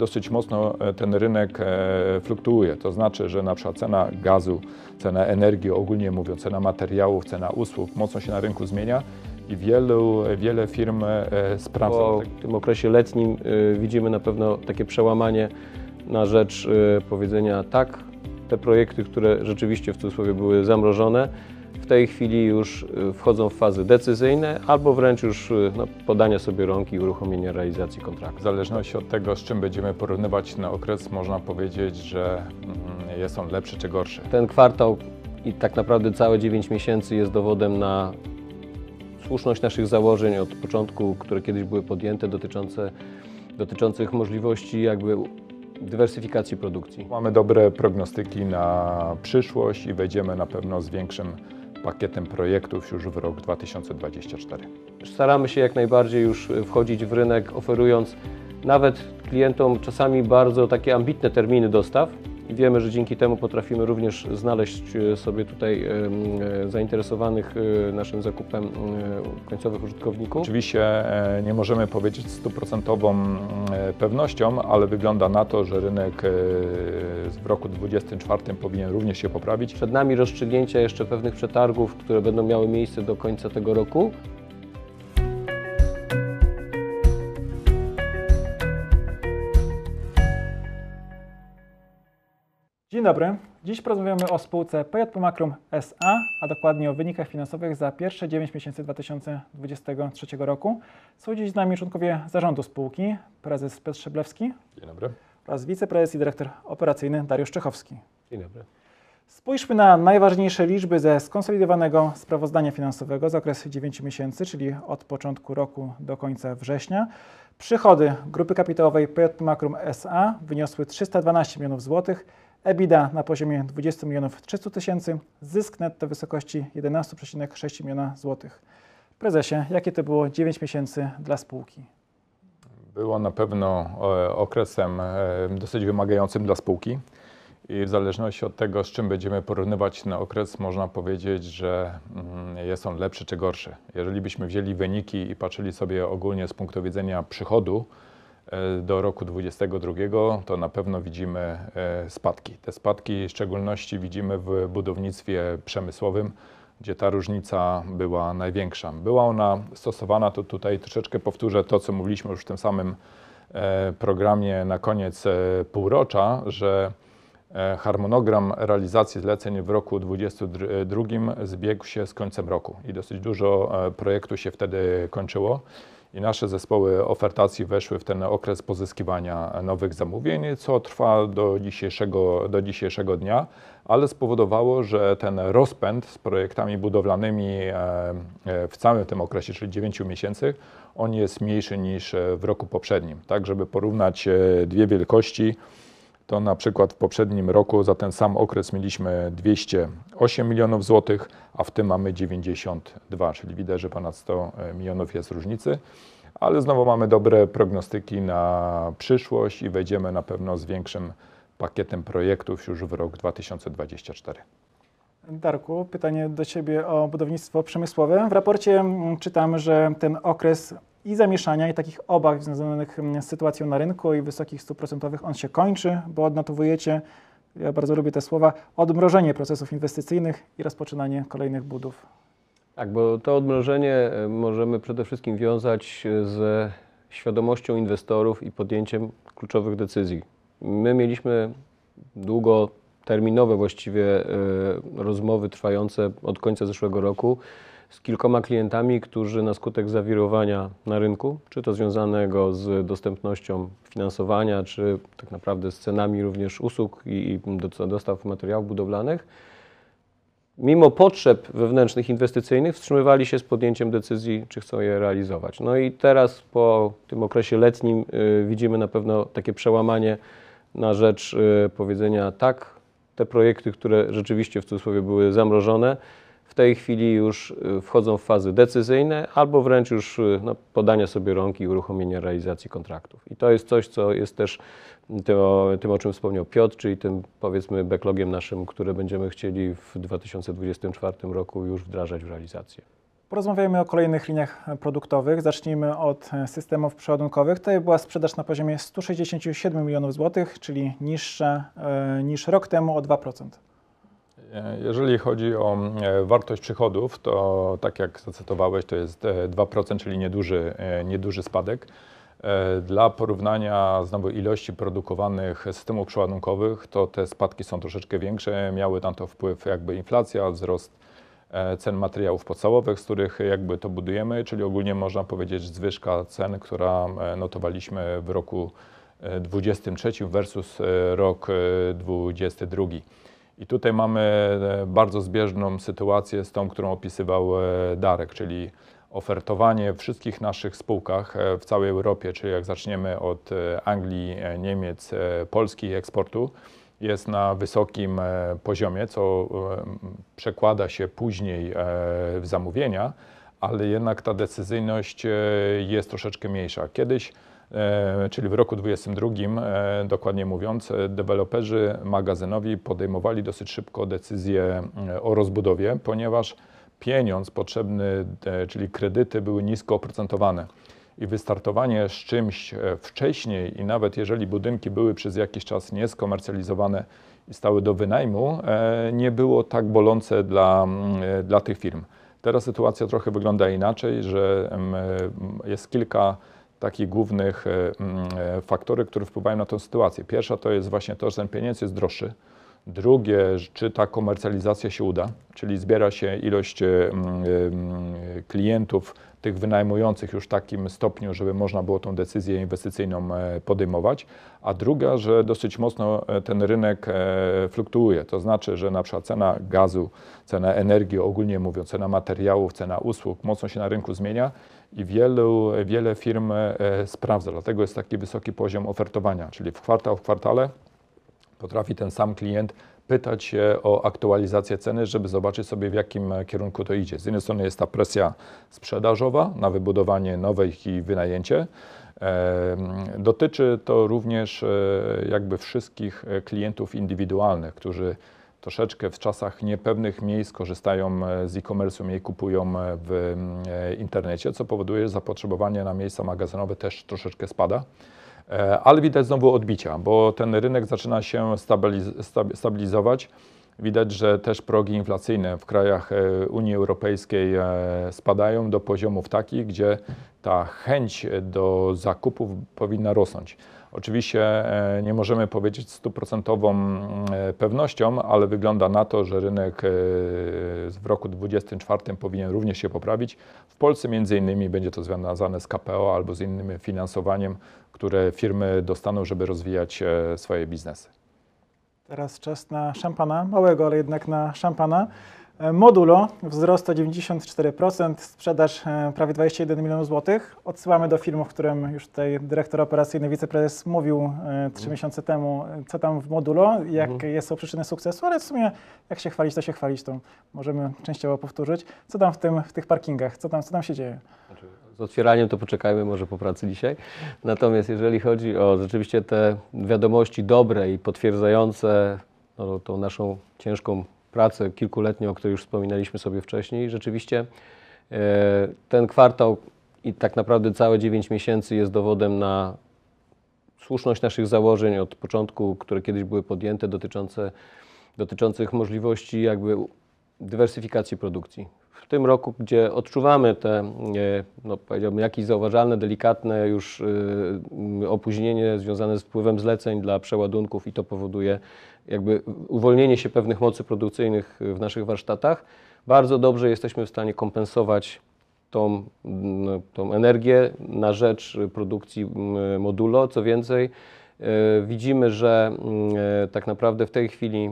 Dosyć mocno e, ten rynek e, fluktuuje, to znaczy, że na przykład cena gazu, cena energii, ogólnie mówiąc, cena materiałów, cena usług mocno się na rynku zmienia i wielu, wiele firm e, sprawdza. Po tym okresie letnim widzimy na pewno takie przełamanie na rzecz powiedzenia tak, te projekty, które rzeczywiście w cudzysłowie były zamrożone, w tej chwili już y, wchodzą w fazy decyzyjne albo wręcz już y, no, podania sobie rąk i uruchomienia realizacji kontraktu. W zależności od tego, z czym będziemy porównywać ten okres, można powiedzieć, że mm, jest on lepszy czy gorszy. Ten kwartał i tak naprawdę całe 9 miesięcy jest dowodem na słuszność naszych założeń od początku, które kiedyś były podjęte dotyczące, dotyczących możliwości jakby dywersyfikacji produkcji. Mamy dobre prognostyki na przyszłość i wejdziemy na pewno z większym pakietem projektów już w rok 2024. Staramy się jak najbardziej już wchodzić w rynek, oferując nawet klientom czasami bardzo takie ambitne terminy dostaw. I wiemy, że dzięki temu potrafimy również znaleźć e, sobie tutaj e, zainteresowanych e, naszym zakupem końcowych użytkowników. Oczywiście nie możemy powiedzieć stuprocentową pewnością, ale wygląda na to, że rynek w roku 2024 powinien również się poprawić. Przed nami rozstrzygnięcia jeszcze pewnych przetargów, które będą miały miejsce do końca tego roku. Dzień dobry. Dziś porozmawiamy o spółce PJP Makrum SA, a dokładnie o wynikach finansowych za pierwsze 9 miesięcy 2023 roku. Są dziś z nami członkowie zarządu spółki, prezes Piotr Szeblewski Dzień dobry. oraz wiceprezes i dyrektor operacyjny Dariusz Czechowski. Dzień dobry. Spójrzmy na najważniejsze liczby ze skonsolidowanego sprawozdania finansowego za okres 9 miesięcy, czyli od początku roku do końca września. Przychody grupy kapitałowej PJP Makrum SA wyniosły 312 milionów złotych, EBITDA na poziomie 20 milionów 300 tysięcy, zysk netto w wysokości 11,6 miliona złotych. Prezesie, jakie to było 9 miesięcy dla spółki? Było na pewno e, okresem e, dosyć wymagającym dla spółki i w zależności od tego, z czym będziemy porównywać ten okres, można powiedzieć, że mm, jest on lepszy czy gorszy. Jeżeli byśmy wzięli wyniki i patrzyli sobie ogólnie z punktu widzenia przychodu do roku 2022, to na pewno widzimy e, spadki. Te spadki w szczególności widzimy w budownictwie przemysłowym, gdzie ta różnica była największa. Była ona stosowana, to tutaj troszeczkę powtórzę to, co mówiliśmy już w tym samym e, programie na koniec e, półrocza, że e, harmonogram realizacji zleceń w roku 2022 zbiegł się z końcem roku i dosyć dużo e, projektów się wtedy kończyło. I nasze zespoły ofertacji weszły w ten okres pozyskiwania nowych zamówień, co trwa do dzisiejszego, do dzisiejszego dnia, ale spowodowało, że ten rozpęd z projektami budowlanymi e, e, w całym tym okresie, czyli 9 miesięcy, on jest mniejszy niż w roku poprzednim. Tak, żeby porównać e, dwie wielkości, to na przykład w poprzednim roku za ten sam okres mieliśmy 208 milionów złotych, a w tym mamy 92, czyli widać, że ponad 100 milionów jest różnicy. Ale znowu mamy dobre prognostyki na przyszłość i wejdziemy na pewno z większym pakietem projektów już w rok 2024. Darku, pytanie do Ciebie o budownictwo przemysłowe. W raporcie mm, czytamy, że ten okres i zamieszania, i takich obaw związanych mm, z sytuacją na rynku i wysokich stóp procentowych, on się kończy, bo odnotowujecie, ja bardzo lubię te słowa, odmrożenie procesów inwestycyjnych i rozpoczynanie kolejnych budów. Tak, bo to odmrożenie e, możemy przede wszystkim wiązać e, ze świadomością inwestorów i podjęciem kluczowych decyzji. My mieliśmy długoterminowe właściwie e, rozmowy trwające od końca zeszłego roku z kilkoma klientami, którzy na skutek zawirowania na rynku, czy to związanego z dostępnością finansowania, czy tak naprawdę z cenami również usług i i do- dostaw materiałów budowlanych, mimo potrzeb wewnętrznych inwestycyjnych wstrzymywali się z podjęciem decyzji, czy chcą je realizować. No i teraz po tym okresie letnim y, widzimy na pewno takie przełamanie na rzecz y, powiedzenia tak, te projekty, które rzeczywiście w cudzysłowie były zamrożone, w tej chwili już y, wchodzą w fazy decyzyjne albo wręcz już y, no, podania sobie rąk i uruchomienia realizacji kontraktów. I to jest coś, co jest też tym, o- tym, o czym wspomniał Piotr, czyli tym powiedzmy backlogiem naszym, które będziemy chcieli w 2024 roku już wdrażać w realizację. Porozmawiajmy o kolejnych liniach produktowych. Zacznijmy od systemów przeładunkowych. Tutaj była sprzedaż na poziomie 167 milionów złotych, czyli niższa e, niż rok temu o 2%. E, Jeżeli chodzi o e, wartość przychodów, to tak jak zacytowałeś, to jest e, 2%, czyli nieduży, e, nieduży spadek. E, Dla porównania znowu ilości produkowanych systemów przeładunkowych, to te spadki są troszeczkę większe. Miały na to wpływ jakby inflacja, wzrost e, cen materiałów podstawowych, z których jakby to budujemy, czyli ogólnie można powiedzieć zwyżka cen, która e, notowaliśmy w roku e, 23 versus e, rok e, 22. I tutaj mamy e, bardzo zbieżną sytuację z tą, którą opisywał e, Darek, czyli ofertowanie wszystkich naszych spółkach e, w całej Europie, czyli jak zaczniemy od Anglii, Niemiec, Polski eksportu, jest na wysokim poziomie, co przekłada się później w zamówienia, ale jednak ta decyzyjność jest troszeczkę mniejsza. Kiedyś czyli w roku 2022, e, dokładnie mówiąc, e, deweloperzy magazynowi podejmowali dosyć szybko decyzję e, o rozbudowie, ponieważ pieniądz potrzebny, e, czyli kredyty były nisko oprocentowane. I wystartowanie z czymś e, wcześniej, i nawet jeżeli budynki były przez jakiś czas nieskomercjalizowane i stały do wynajmu, e, nie było tak bolące dla, mm, e, dla tych firm. Teraz sytuacja trochę wygląda inaczej, że e, jest kilka takich głównych e, mm, e, faktorów, które wpływają na tę sytuację. Pierwsza to jest właśnie to, że ten pieniądz jest droższy. Drugie, czy ta komercjalizacja się uda, czyli zbiera się ilość klientów, tych wynajmujących już w takim stopniu, żeby można było tą decyzję inwestycyjną e, podejmować. A druga, że dosyć mocno e, ten rynek e, fluktuuje. To znaczy, że na przykład cena gazu, cena energii, ogólnie mówiąc, cena materiałów, cena usług mocno się na rynku zmienia i wielu, wiele firm sprawdza. Dlatego jest taki wysoki poziom ofertowania, czyli w kwartał w kwartale potrafi ten sam klient pytać się o aktualizację ceny, żeby zobaczyć sobie w jakim e, kierunku to idzie. Z jednej strony jest ta presja sprzedażowa na wybudowanie nowych i wynajęcie. Dotyczy to również e, jakby wszystkich e, klientów indywidualnych, którzy troszeczkę w czasach niepewnych miejsc korzystają z e-commerce, mniej kupują w internecie, co powoduje, że zapotrzebowanie na miejsca magazynowe też troszeczkę spada. E, Ale widać znowu odbicia, bo ten rynek zaczyna się stabiliz- stabi- stabilizować. Widać, że też progi inflacyjne w krajach e, Unii Europejskiej e, spadają do poziomów takich, gdzie ta chęć do zakupów powinna rosnąć. Oczywiście e, nie możemy powiedzieć stuprocentową e, pewnością, ale wygląda na to, że rynek e, w roku 2024 powinien również się poprawić. W Polsce między innymi będzie to związane z KPO albo z innym finansowaniem, które firmy dostaną, żeby rozwijać swoje biznesy. Teraz czas na szampana, małego, ale jednak na szampana. E, Modulo, wzrost o 94%, sprzedaż e, prawie 21 milionów złotych. Odsyłamy do filmu, w którym już tutaj dyrektor operacyjny, wiceprezes mówił e, trzy miesiące temu, co tam w Modulo, jakie jest są przyczyny sukcesu, ale w sumie jak się chwalić, to się chwalić, to możemy częściowo powtórzyć. Co tam w, tym, w tych parkingach, co tam, co tam się dzieje? Z otwieraniem to poczekajmy może po pracy dzisiaj. Natomiast jeżeli chodzi o rzeczywiście te wiadomości dobre i potwierdzające no, tą naszą ciężką pracę kilkuletnią, o której już wspominaliśmy sobie wcześniej, rzeczywiście e, ten kwartał i tak naprawdę całe 9 miesięcy jest dowodem na słuszność naszych założeń od początku, które kiedyś były podjęte dotyczące, dotyczących możliwości jakby dywersyfikacji produkcji. W tym roku, gdzie odczuwamy te, e, no powiedziałbym, jakieś zauważalne, delikatne już e, opóźnienie związane z wpływem zleceń dla przeładunków i to powoduje jakby uwolnienie się pewnych mocy produkcyjnych w naszych warsztatach, bardzo dobrze jesteśmy w stanie kompensować tą, mm, tą energię na rzecz produkcji modulo. Co więcej, e, widzimy, że e, tak naprawdę w tej chwili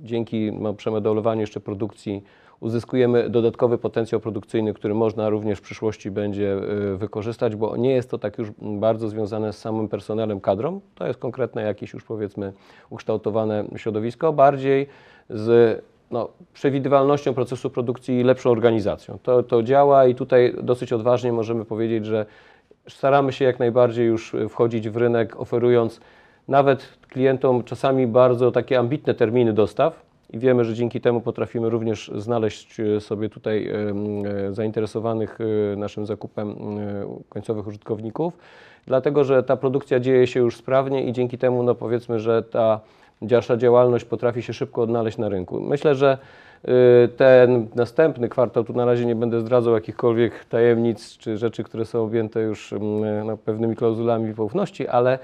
dzięki no, przemodulowaniu jeszcze produkcji uzyskujemy dodatkowy potencjał produkcyjny, który można również w przyszłości będzie e, wykorzystać, bo nie jest to tak już bardzo związane z samym personelem, kadrą. To jest konkretne jakieś już powiedzmy ukształtowane środowisko, bardziej z no, przewidywalnością procesu produkcji i lepszą organizacją. To, to działa i tutaj dosyć odważnie możemy powiedzieć, że staramy się jak najbardziej już wchodzić w rynek, oferując nawet klientom czasami bardzo takie ambitne terminy dostaw, i wiemy, że dzięki temu potrafimy również znaleźć e, sobie tutaj e, e, zainteresowanych naszym zakupem końcowych użytkowników, dlatego że ta produkcja dzieje się już sprawnie i dzięki temu, no powiedzmy, że ta nasza działalność potrafi się szybko odnaleźć na rynku. Myślę, że ten następny kwartał, tu na razie nie będę zdradzał jakichkolwiek tajemnic czy rzeczy, które są objęte już no, pewnymi klauzulami poufności, ale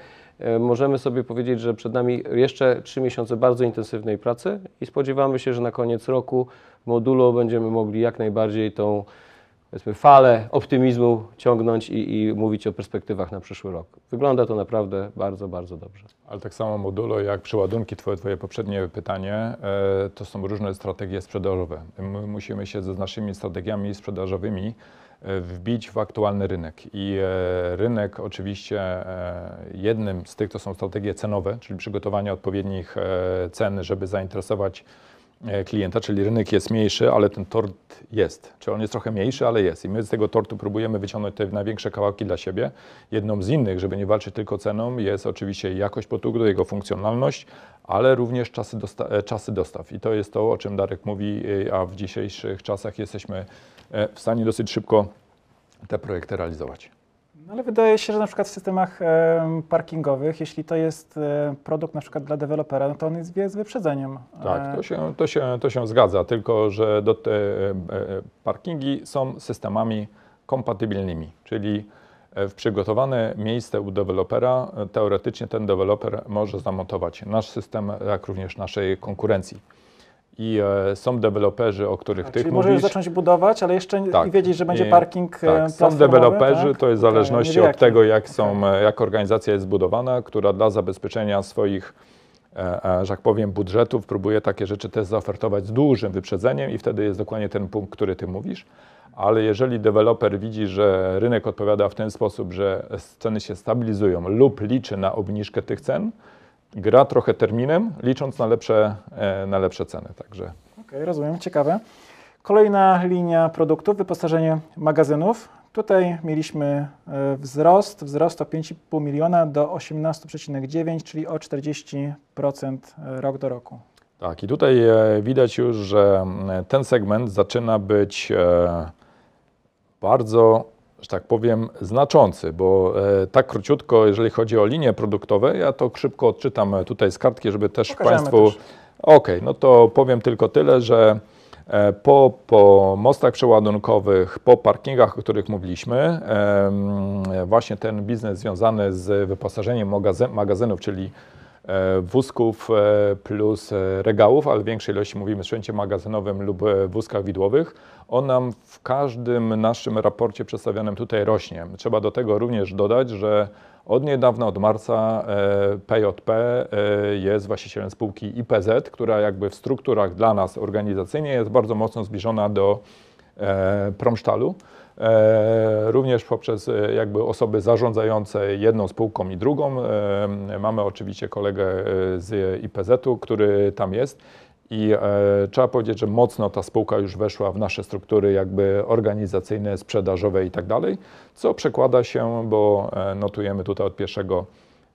możemy sobie powiedzieć, że przed nami jeszcze trzy miesiące bardzo intensywnej pracy i spodziewamy się, że na koniec roku modulo będziemy mogli jak najbardziej tą powiedzmy, falę optymizmu ciągnąć i, i mówić o perspektywach na przyszły rok. Wygląda to naprawdę bardzo, bardzo dobrze. Ale tak samo modulo jak przeładunki, twoje, twoje poprzednie pytanie, e, to są różne strategie sprzedażowe. My musimy się z naszymi strategiami sprzedażowymi e, wbić w aktualny rynek. I e, rynek oczywiście jednym z tych to są strategie cenowe, czyli przygotowanie odpowiednich cen, żeby zainteresować klienta, czyli rynek jest mniejszy, ale ten tort jest. Czyli on jest trochę mniejszy, ale jest. I my z tego tortu próbujemy wyciągnąć te największe kawałki dla siebie. Jedną z innych, żeby nie walczyć tylko ceną, jest oczywiście jakość produktu, jego funkcjonalność, ale również czasy, dosta- e, czasy dostaw. I to jest to, o czym Darek mówi, e, a w dzisiejszych czasach jesteśmy e, w stanie dosyć szybko te projekty realizować. No, ale wydaje się, że na przykład w systemach em, parkingowych, jeśli to jest e, produkt na przykład dla dewelopera, no to on jest z wyprzedzeniem. Tak, E, to się, to się, to się zgadza, tylko że do te, e, parkingi są systemami kompatybilnymi, czyli w przygotowane miejsce u dewelopera teoretycznie ten deweloper może zamontować nasz system, jak również naszej konkurencji. I e, są deweloperzy, o których a, tych czyli mówisz. zacząć budować, ale jeszcze nie- Tak. i wiedzieć, że będzie I- parking e, Tak, są deweloperzy, tak? to jest w zależności wie od tego, jak, są, e, jak organizacja jest zbudowana, która dla zabezpieczenia swoich, e, e, że tak powiem, budżetów próbuje takie rzeczy też zaofertować z dużym wyprzedzeniem i wtedy jest dokładnie ten punkt, który ty mówisz. Ale jeżeli deweloper widzi, że rynek odpowiada w ten sposób, że ceny się stabilizują lub liczy na obniżkę tych cen, gra trochę terminem, licząc na lepsze, e, na lepsze ceny. Także Okej, rozumiem, ciekawe. Kolejna linia produktów, wyposażenie magazynów. Tutaj mieliśmy e, wzrost, wzrost o 5,5 miliona do 18,9, czyli o 40% rok do roku. Tak, i tutaj e, widać już, że mm, ten segment zaczyna być e, bardzo, że tak powiem, znaczący, bo e, tak króciutko, jeżeli chodzi o linie produktowe, ja to szybko odczytam e, tutaj z kartki, żeby też Pokażemy Państwu. Okej, no to powiem tylko tyle, że e, po, po mostach przeładunkowych, po parkingach, o których mówiliśmy, właśnie ten biznes związany z wyposażeniem magazy- magazynów, czyli wózków e, plus e, regałów, ale w większej ilości mówimy o sprzęcie magazynowym lub e, wózkach widłowych, on nam w każdym naszym raporcie przedstawionym tutaj rośnie. Trzeba do tego również dodać, że od niedawna, od marca e, PJP e, jest właścicielem spółki IPZ, która jakby w strukturach dla nas organizacyjnie jest bardzo mocno zbliżona do e, Promsztalu. E, również poprzez e, jakby osoby zarządzające jedną spółką i drugą. E, mamy oczywiście kolegę z IPZ-u, który tam jest. I e, trzeba powiedzieć, że mocno ta spółka już weszła w nasze struktury jakby organizacyjne, sprzedażowe i tak dalej, co przekłada się, bo e, notujemy tutaj od 1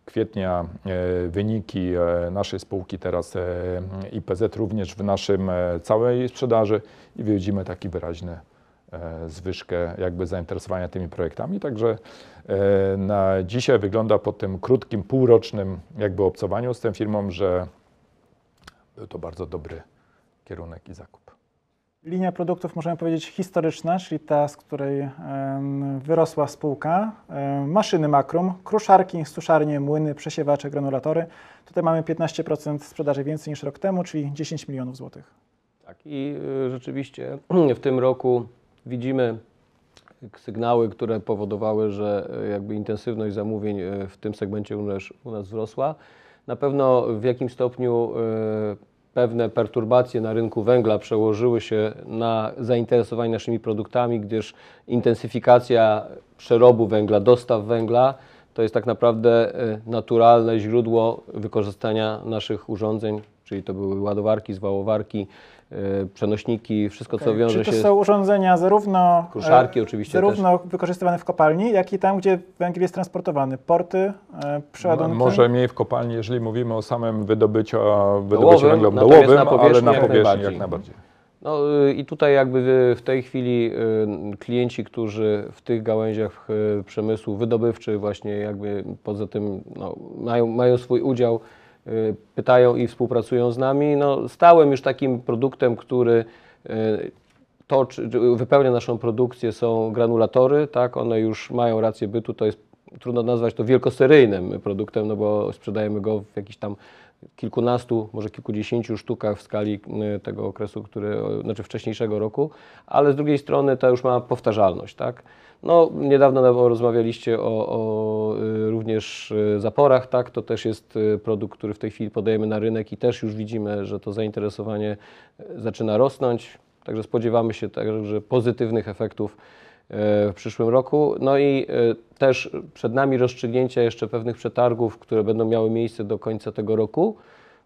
kwietnia e, wyniki naszej spółki teraz IPZ również w naszym całej sprzedaży i widzimy taki wyraźny zwyżkę jakby zainteresowania tymi projektami. Także e, na dzisiaj wygląda po tym krótkim, półrocznym jakby obcowaniu z tą firmą, że był to bardzo dobry kierunek i zakup. Linia produktów, możemy powiedzieć, historyczna, czyli ta, z której wyrosła spółka. Maszyny Makrum, kruszarki, suszarnie, młyny, przesiewacze, granulatory. Tutaj mamy 15% sprzedaży więcej niż rok temu, czyli 10 milionów złotych. Tak, i y, rzeczywiście w tym roku widzimy sygnały, które powodowały, że y, jakby intensywność zamówień y, w tym segmencie u nas, wzrosła. Na pewno w jakim stopniu y, pewne perturbacje na rynku węgla przełożyły się na zainteresowanie naszymi produktami, gdyż intensyfikacja przerobu węgla, dostaw węgla to jest tak naprawdę naturalne źródło wykorzystania naszych urządzeń, czyli to były ładowarki, zwałowarki, przenośniki, wszystko co Okej. wiąże Czy to się są urządzenia zarówno, Kruszarki e, oczywiście zarówno wykorzystywane w kopalni, jak i tam, gdzie węgiel jest transportowany. Porty, e, No, przeładunki. może mniej w kopalni, jeżeli mówimy o samym wydobyciu, wydobyciu Dołowym, węgla dołowym, na powierzchni ale na jak powierzchni najbardziej. jak najbardziej. No y, i tutaj jakby y, w tej chwili y, klienci, którzy w tych gałęziach y, przemysłu wydobywczy właśnie jakby poza tym no, mają, mają swój udział, y, pytają i współpracują z nami. No, stałym już takim produktem, który y, to, wypełnia naszą produkcję są granulatory, tak, one już mają rację bytu, to jest trudno nazwać to wielkoseryjnym produktem, no bo sprzedajemy go w jakichś tam kilkunastu, może kilkudziesięciu sztukach w skali y, tego okresu, który, znaczy wcześniejszego roku, ale z drugiej strony to już ma powtarzalność, tak. No, niedawno rozmawialiście o, o y, również y, zaporach, tak, to też jest y, produkt, który w tej chwili podajemy na rynek i też już widzimy, że to zainteresowanie zaczyna rosnąć, także spodziewamy się także pozytywnych efektów w przyszłym roku. No i też przed nami rozstrzygnięcia jeszcze pewnych przetargów, które będą miały miejsce do końca tego roku,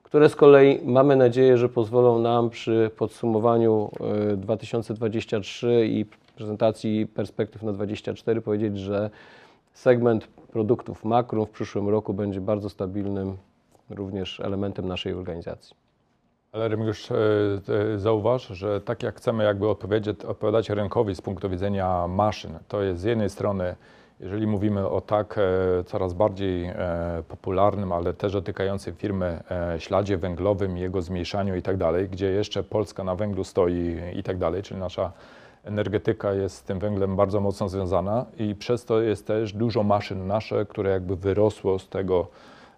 które z kolei mamy nadzieję, że pozwolą nam przy podsumowaniu e, 2023 i prezentacji perspektyw na 2024 powiedzieć, że segment produktów makro w przyszłym roku będzie bardzo stabilnym również elementem naszej organizacji. Ale Remigiusz, e, zauważ, że tak jak chcemy jakby odpowiedzieć, odpowiadać rynkowi z punktu widzenia maszyn, to jest z jednej strony, jeżeli mówimy o tak e, coraz bardziej e, popularnym, ale też dotykającym firmy śladzie węglowym, jego zmniejszaniu i tak dalej, gdzie jeszcze Polska na węglu stoi i tak dalej, czyli nasza energetyka jest z tym węglem bardzo mocno związana i przez to jest też dużo maszyn nasze, które jakby wyrosło z tego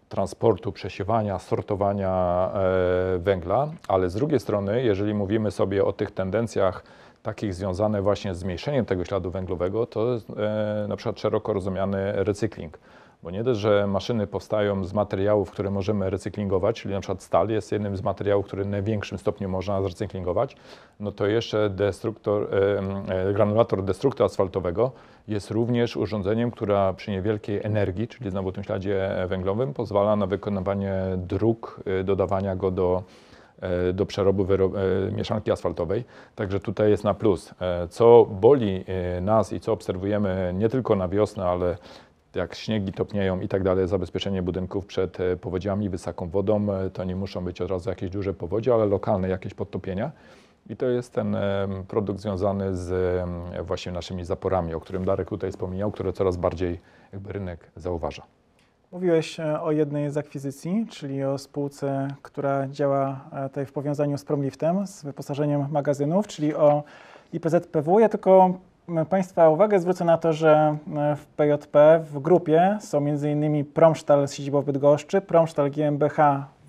transportu, przesiewania, sortowania e, węgla, ale z drugiej strony, jeżeli mówimy sobie o tych tendencjach takich związanych właśnie z zmniejszeniem tego śladu węglowego, to jest e, na przykład szeroko rozumiany recykling. Bo nie dość, że maszyny powstają z materiałów, które możemy recyklingować, czyli na przykład stal jest jednym z materiałów, który w największym stopniu można zrecyklingować, no to jeszcze destruktor, e, granulator destruktora asfaltowego jest również urządzeniem, które przy niewielkiej energii, czyli znowu tym śladzie węglowym, pozwala na wykonywanie dróg, e, dodawania go do, e, do przerobu mieszanki asfaltowej. Także tutaj jest na plus. Co boli nas i co obserwujemy nie tylko na wiosnę, ale jak śniegi topnieją i tak dalej, zabezpieczenie budynków przed e, powodziami, wysoką wodą, e, to nie muszą być od razu jakieś duże powodzie, ale lokalne jakieś podtopienia. I to jest ten produkt związany z właśnie naszymi zaporami, o którym Darek tutaj wspomniał, które coraz bardziej jakby rynek zauważa. Mówiłeś e, o jednej z akwizycji, czyli o spółce, która działa tutaj w powiązaniu z Promliftem, z wyposażeniem magazynów, czyli o IPZPW. Ja tylko Państwa uwagę zwrócę na to, że w PJP w grupie są m.in. Promstal z siedzibą w Bydgoszczy, Promstal GmbH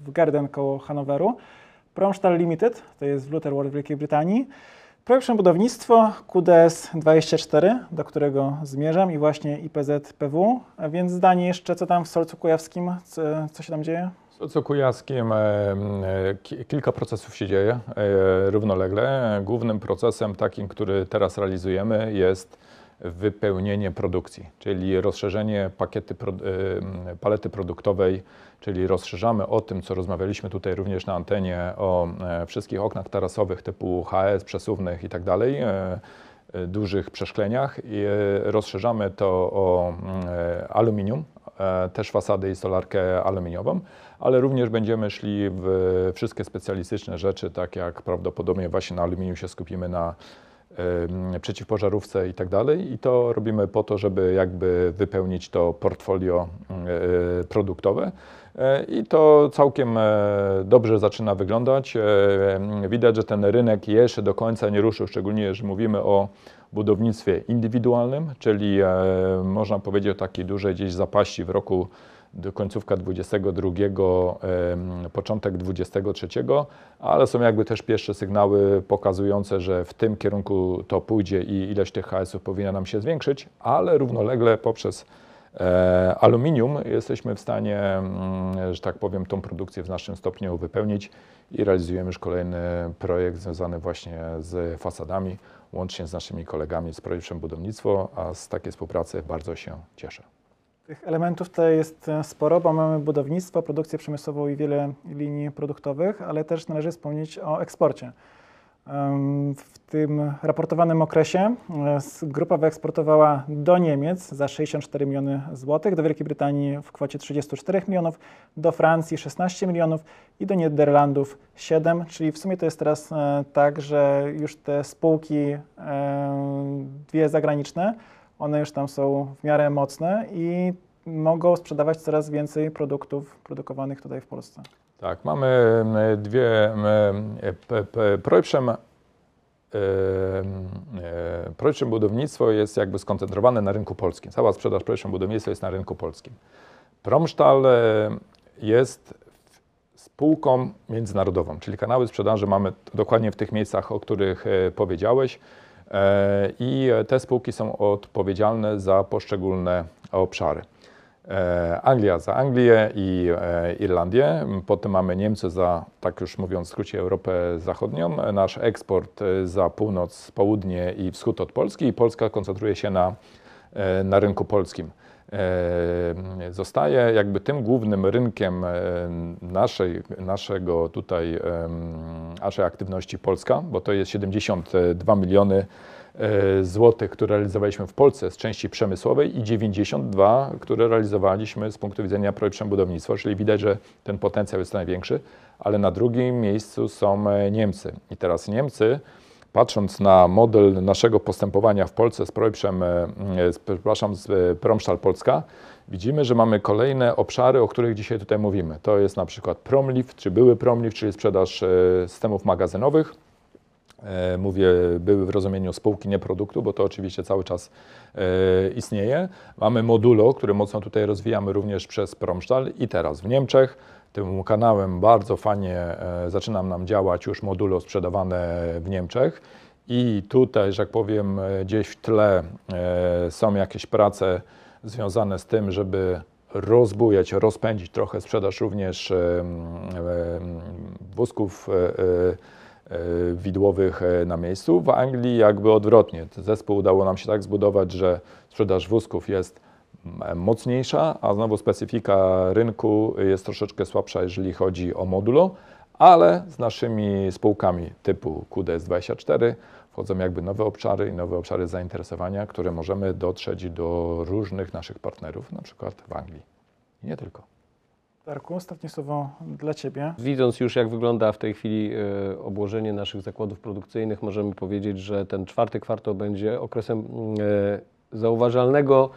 w Gerden koło Hanoweru, Promstal Limited, to jest w Lutherworth w Wielkiej Brytanii, Projektem Budownictwo QDS 24, do którego zmierzam i właśnie IPZPW, więc zdanie jeszcze, co tam w Solcu Kujawskim, co, co się tam dzieje? Solcu Kujawskim e, e, ki- kilka procesów się dzieje e, równolegle. Głównym procesem takim, który teraz realizujemy jest wypełnienie produkcji, czyli rozszerzenie pakiety, palety produktowej, czyli rozszerzamy o tym, co rozmawialiśmy tutaj również na antenie, o wszystkich oknach tarasowych typu HS, przesuwnych i tak dużych przeszkleniach i rozszerzamy to o aluminium, też fasady i solarkę aluminiową, ale również będziemy szli w wszystkie specjalistyczne rzeczy, tak jak prawdopodobnie właśnie na aluminium się skupimy na przeciwpożarówce i tak dalej. I to robimy po to, żeby jakby wypełnić to portfolio e, produktowe. E, I to całkiem e, dobrze zaczyna wyglądać. Widać, że ten rynek jeszcze do końca nie ruszył, szczególnie, że mówimy o budownictwie indywidualnym, czyli można powiedzieć o takiej dużej gdzieś zapaści w roku do końcówka 22, em, początek 23, ale są jakby też pierwsze sygnały pokazujące, że w tym kierunku to pójdzie i ilość tych HS-ów powinna nam się zwiększyć, ale równolegle poprzez e, aluminium jesteśmy w stanie, mm, że tak powiem, tą produkcję w naszym stopniu wypełnić i realizujemy już kolejny projekt związany właśnie z fasadami, łącznie z naszymi kolegami z projektem budownictwo, a z takiej współpracy bardzo się cieszę. Tych elementów tutaj jest e, sporo, bo mamy budownictwo, produkcję przemysłową i wiele linii produktowych, ale też należy wspomnieć o eksporcie. W tym raportowanym okresie e, grupa wyeksportowała do Niemiec za 64 miliony złotych, do Wielkiej Brytanii w kwocie 34 milionów, do Francji 16 milionów i do Niderlandów 7, czyli w sumie to jest teraz e, tak, że już te spółki dwie zagraniczne, one już tam są w miarę mocne i mogą sprzedawać coraz więcej produktów produkowanych tutaj w Polsce. Tak, mamy dwie. m, e, e, e, Budownictwo jest jakby skoncentrowane na rynku polskim. Cała sprzedaż Projprzem Budownictwa jest na rynku polskim. Promsztal jest spółką międzynarodową, czyli kanały sprzedaży mamy dokładnie w tych miejscach, o których powiedziałeś. E, I te spółki są odpowiedzialne za poszczególne obszary. E, Anglia za Anglię i e, Irlandię. Potem mamy Niemcy za, tak już mówiąc w skrócie, Europę Zachodnią. Nasz eksport za północ, południe i wschód od Polski. I Polska koncentruje się na, na rynku polskim. Zostaje jakby tym głównym rynkiem naszej, naszego tutaj, naszej aktywności Polska, bo to jest 72 miliony e, złotych, które realizowaliśmy w Polsce z części przemysłowej i 92, które realizowaliśmy z punktu widzenia projektu budownictwa, czyli widać, że ten potencjał jest największy, ale na drugim miejscu są e, Niemcy. I teraz Niemcy, patrząc na model naszego postępowania w Polsce z projektem, e, e, przepraszam, z e, Promsztal Polska, widzimy, że mamy kolejne obszary, o których dzisiaj tutaj mówimy. To jest na przykład Promlift, czy były Promlift, czyli sprzedaż systemów magazynowych, Mówię, były w rozumieniu spółki, nie produktu, bo to oczywiście cały czas istnieje. Mamy modulo, które mocno tutaj rozwijamy również przez Promsztal i teraz w Niemczech. Tym kanałem bardzo fajnie e, zaczyna nam działać już modulo sprzedawane w Niemczech. I tutaj, że jak powiem, e, gdzieś w tle e, są jakieś prace związane z tym, żeby rozbujać, rozpędzić trochę sprzedaż również wózków widłowych na miejscu. W Anglii jakby odwrotnie. Zespół udało nam się tak zbudować, że sprzedaż wózków jest mocniejsza, a znowu specyfika rynku jest troszeczkę słabsza, jeżeli chodzi o modulo, ale z naszymi spółkami typu QDS24 wchodzą jakby nowe obszary i nowe obszary zainteresowania, które możemy dotrzeć do różnych naszych partnerów, na przykład w Anglii. I nie tylko. Darku, ostatnie słowo dla Ciebie. Widząc już, jak wygląda w tej chwili e, obłożenie naszych zakładów produkcyjnych, możemy powiedzieć, że ten czwarty kwartał będzie okresem e, zauważalnego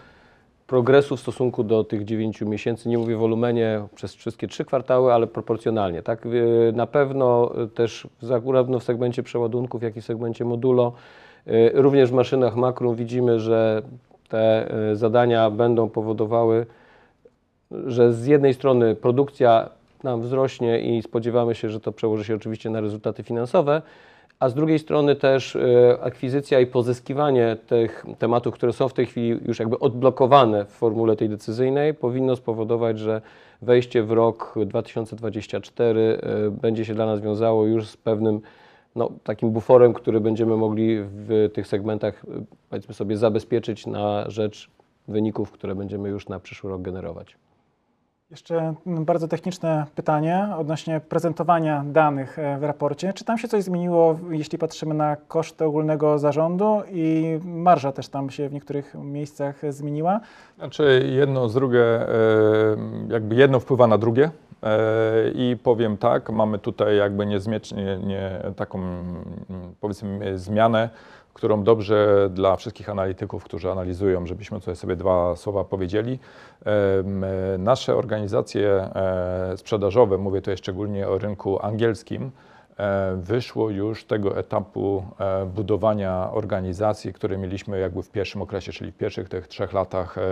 progresu w stosunku do tych 9 miesięcy. Nie mówię wolumenie przez wszystkie trzy kwartały, ale proporcjonalnie. Tak? Na pewno e, też zarówno w segmencie przeładunków, jak i w segmencie modulo, e, również w maszynach makrum widzimy, że te e, zadania będą powodowały że z jednej strony produkcja nam wzrośnie i spodziewamy się, że to przełoży się oczywiście na rezultaty finansowe, a z drugiej strony też e, akwizycja i pozyskiwanie tych tematów, które są w tej chwili już jakby odblokowane w formule tej decyzyjnej, powinno spowodować, że wejście w rok 2024 e, będzie się dla nas wiązało już z pewnym no, takim buforem, który będziemy mogli w tych segmentach, e, powiedzmy sobie, zabezpieczyć na rzecz wyników, które będziemy już na przyszły rok generować. Jeszcze mm, bardzo techniczne pytanie odnośnie prezentowania danych e, w raporcie. Czy tam się coś zmieniło, jeśli patrzymy na koszty ogólnego zarządu i marża też tam się w niektórych miejscach zmieniła? Znaczy jedno z drugie, e, jakby jedno wpływa na drugie i powiem tak, mamy tutaj jakby niezmiecznie nie, taką mm, powiedzmy zmianę, którą dobrze dla wszystkich analityków, którzy analizują, żebyśmy tutaj sobie dwa słowa powiedzieli. E, Nasze organizacje e, sprzedażowe, mówię tutaj szczególnie o rynku angielskim, e, wyszło już tego etapu e, budowania organizacji, które mieliśmy jakby w pierwszym okresie, czyli w pierwszych tych trzech latach, e,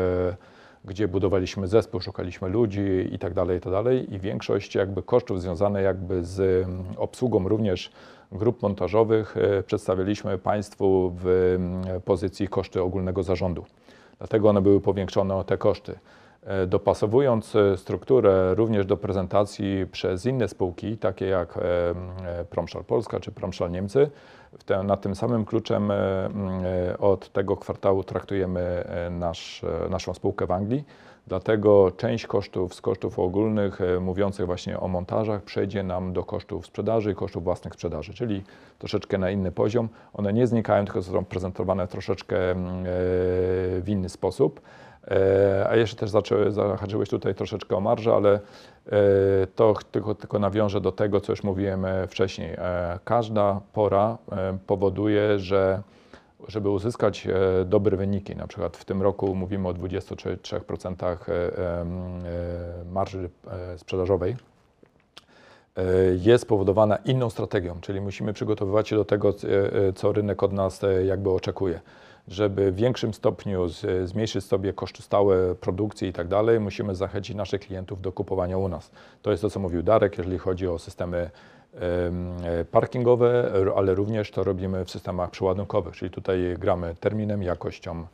gdzie budowaliśmy zespół, szukaliśmy ludzi i tak dalej, i tak dalej. I większość jakby kosztów związane jakby z mm, obsługą również grup montażowych e, przedstawialiśmy Państwu w mm, pozycji koszty ogólnego zarządu. Dlatego one były powiększone o te koszty. E, Dopasowując e, strukturę również do prezentacji przez inne spółki, takie jak Promszal Polska czy Promszal Niemcy, na tym samym kluczem od tego kwartału traktujemy e, nasz, e, naszą spółkę w Anglii. Dlatego część kosztów z kosztów ogólnych, e, mówiących właśnie o montażach, przejdzie nam do kosztów sprzedaży i kosztów własnych sprzedaży, czyli troszeczkę na inny poziom. One nie znikają, tylko są prezentowane troszeczkę mm, w inny sposób. A jeszcze też zaczęły, zahaczyłeś tutaj troszeczkę o marżę, ale to tylko, tylko nawiążę do tego, co już mówiłem wcześniej. Każda pora powoduje, że żeby uzyskać e, dobre wyniki, na przykład w tym roku mówimy o 23% e, e, marży sprzedażowej, jest spowodowana inną strategią, czyli musimy przygotowywać się do tego, co rynek od nas jakby oczekuje. Żeby w większym stopniu zmniejszyć sobie koszty stałe produkcji i tak dalej, musimy zachęcić naszych klientów do kupowania u nas. To jest to, co mówił Darek, jeżeli chodzi o systemy em, parkingowe, ale również to robimy w systemach przeładunkowych, czyli tutaj gramy terminem, jakością,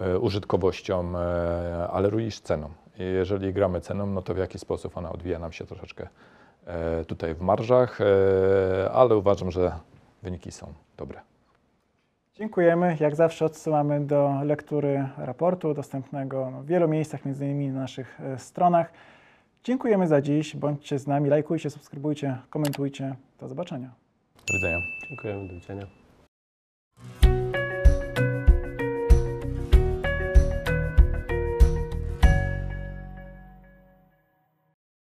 e, użytkowością, e, ale również ceną. Jeżeli gramy ceną, no to w jaki sposób ona odwija nam się troszeczkę e, tutaj w marżach, ale uważam, że wyniki są dobre. Dziękujemy. Jak zawsze odsyłamy do lektury raportu dostępnego w wielu miejscach, między innymi na naszych stronach. Dziękujemy za dziś. Bądźcie z nami, lajkujcie, subskrybujcie, komentujcie. Do zobaczenia. Do widzenia. Dziękujemy, do widzenia.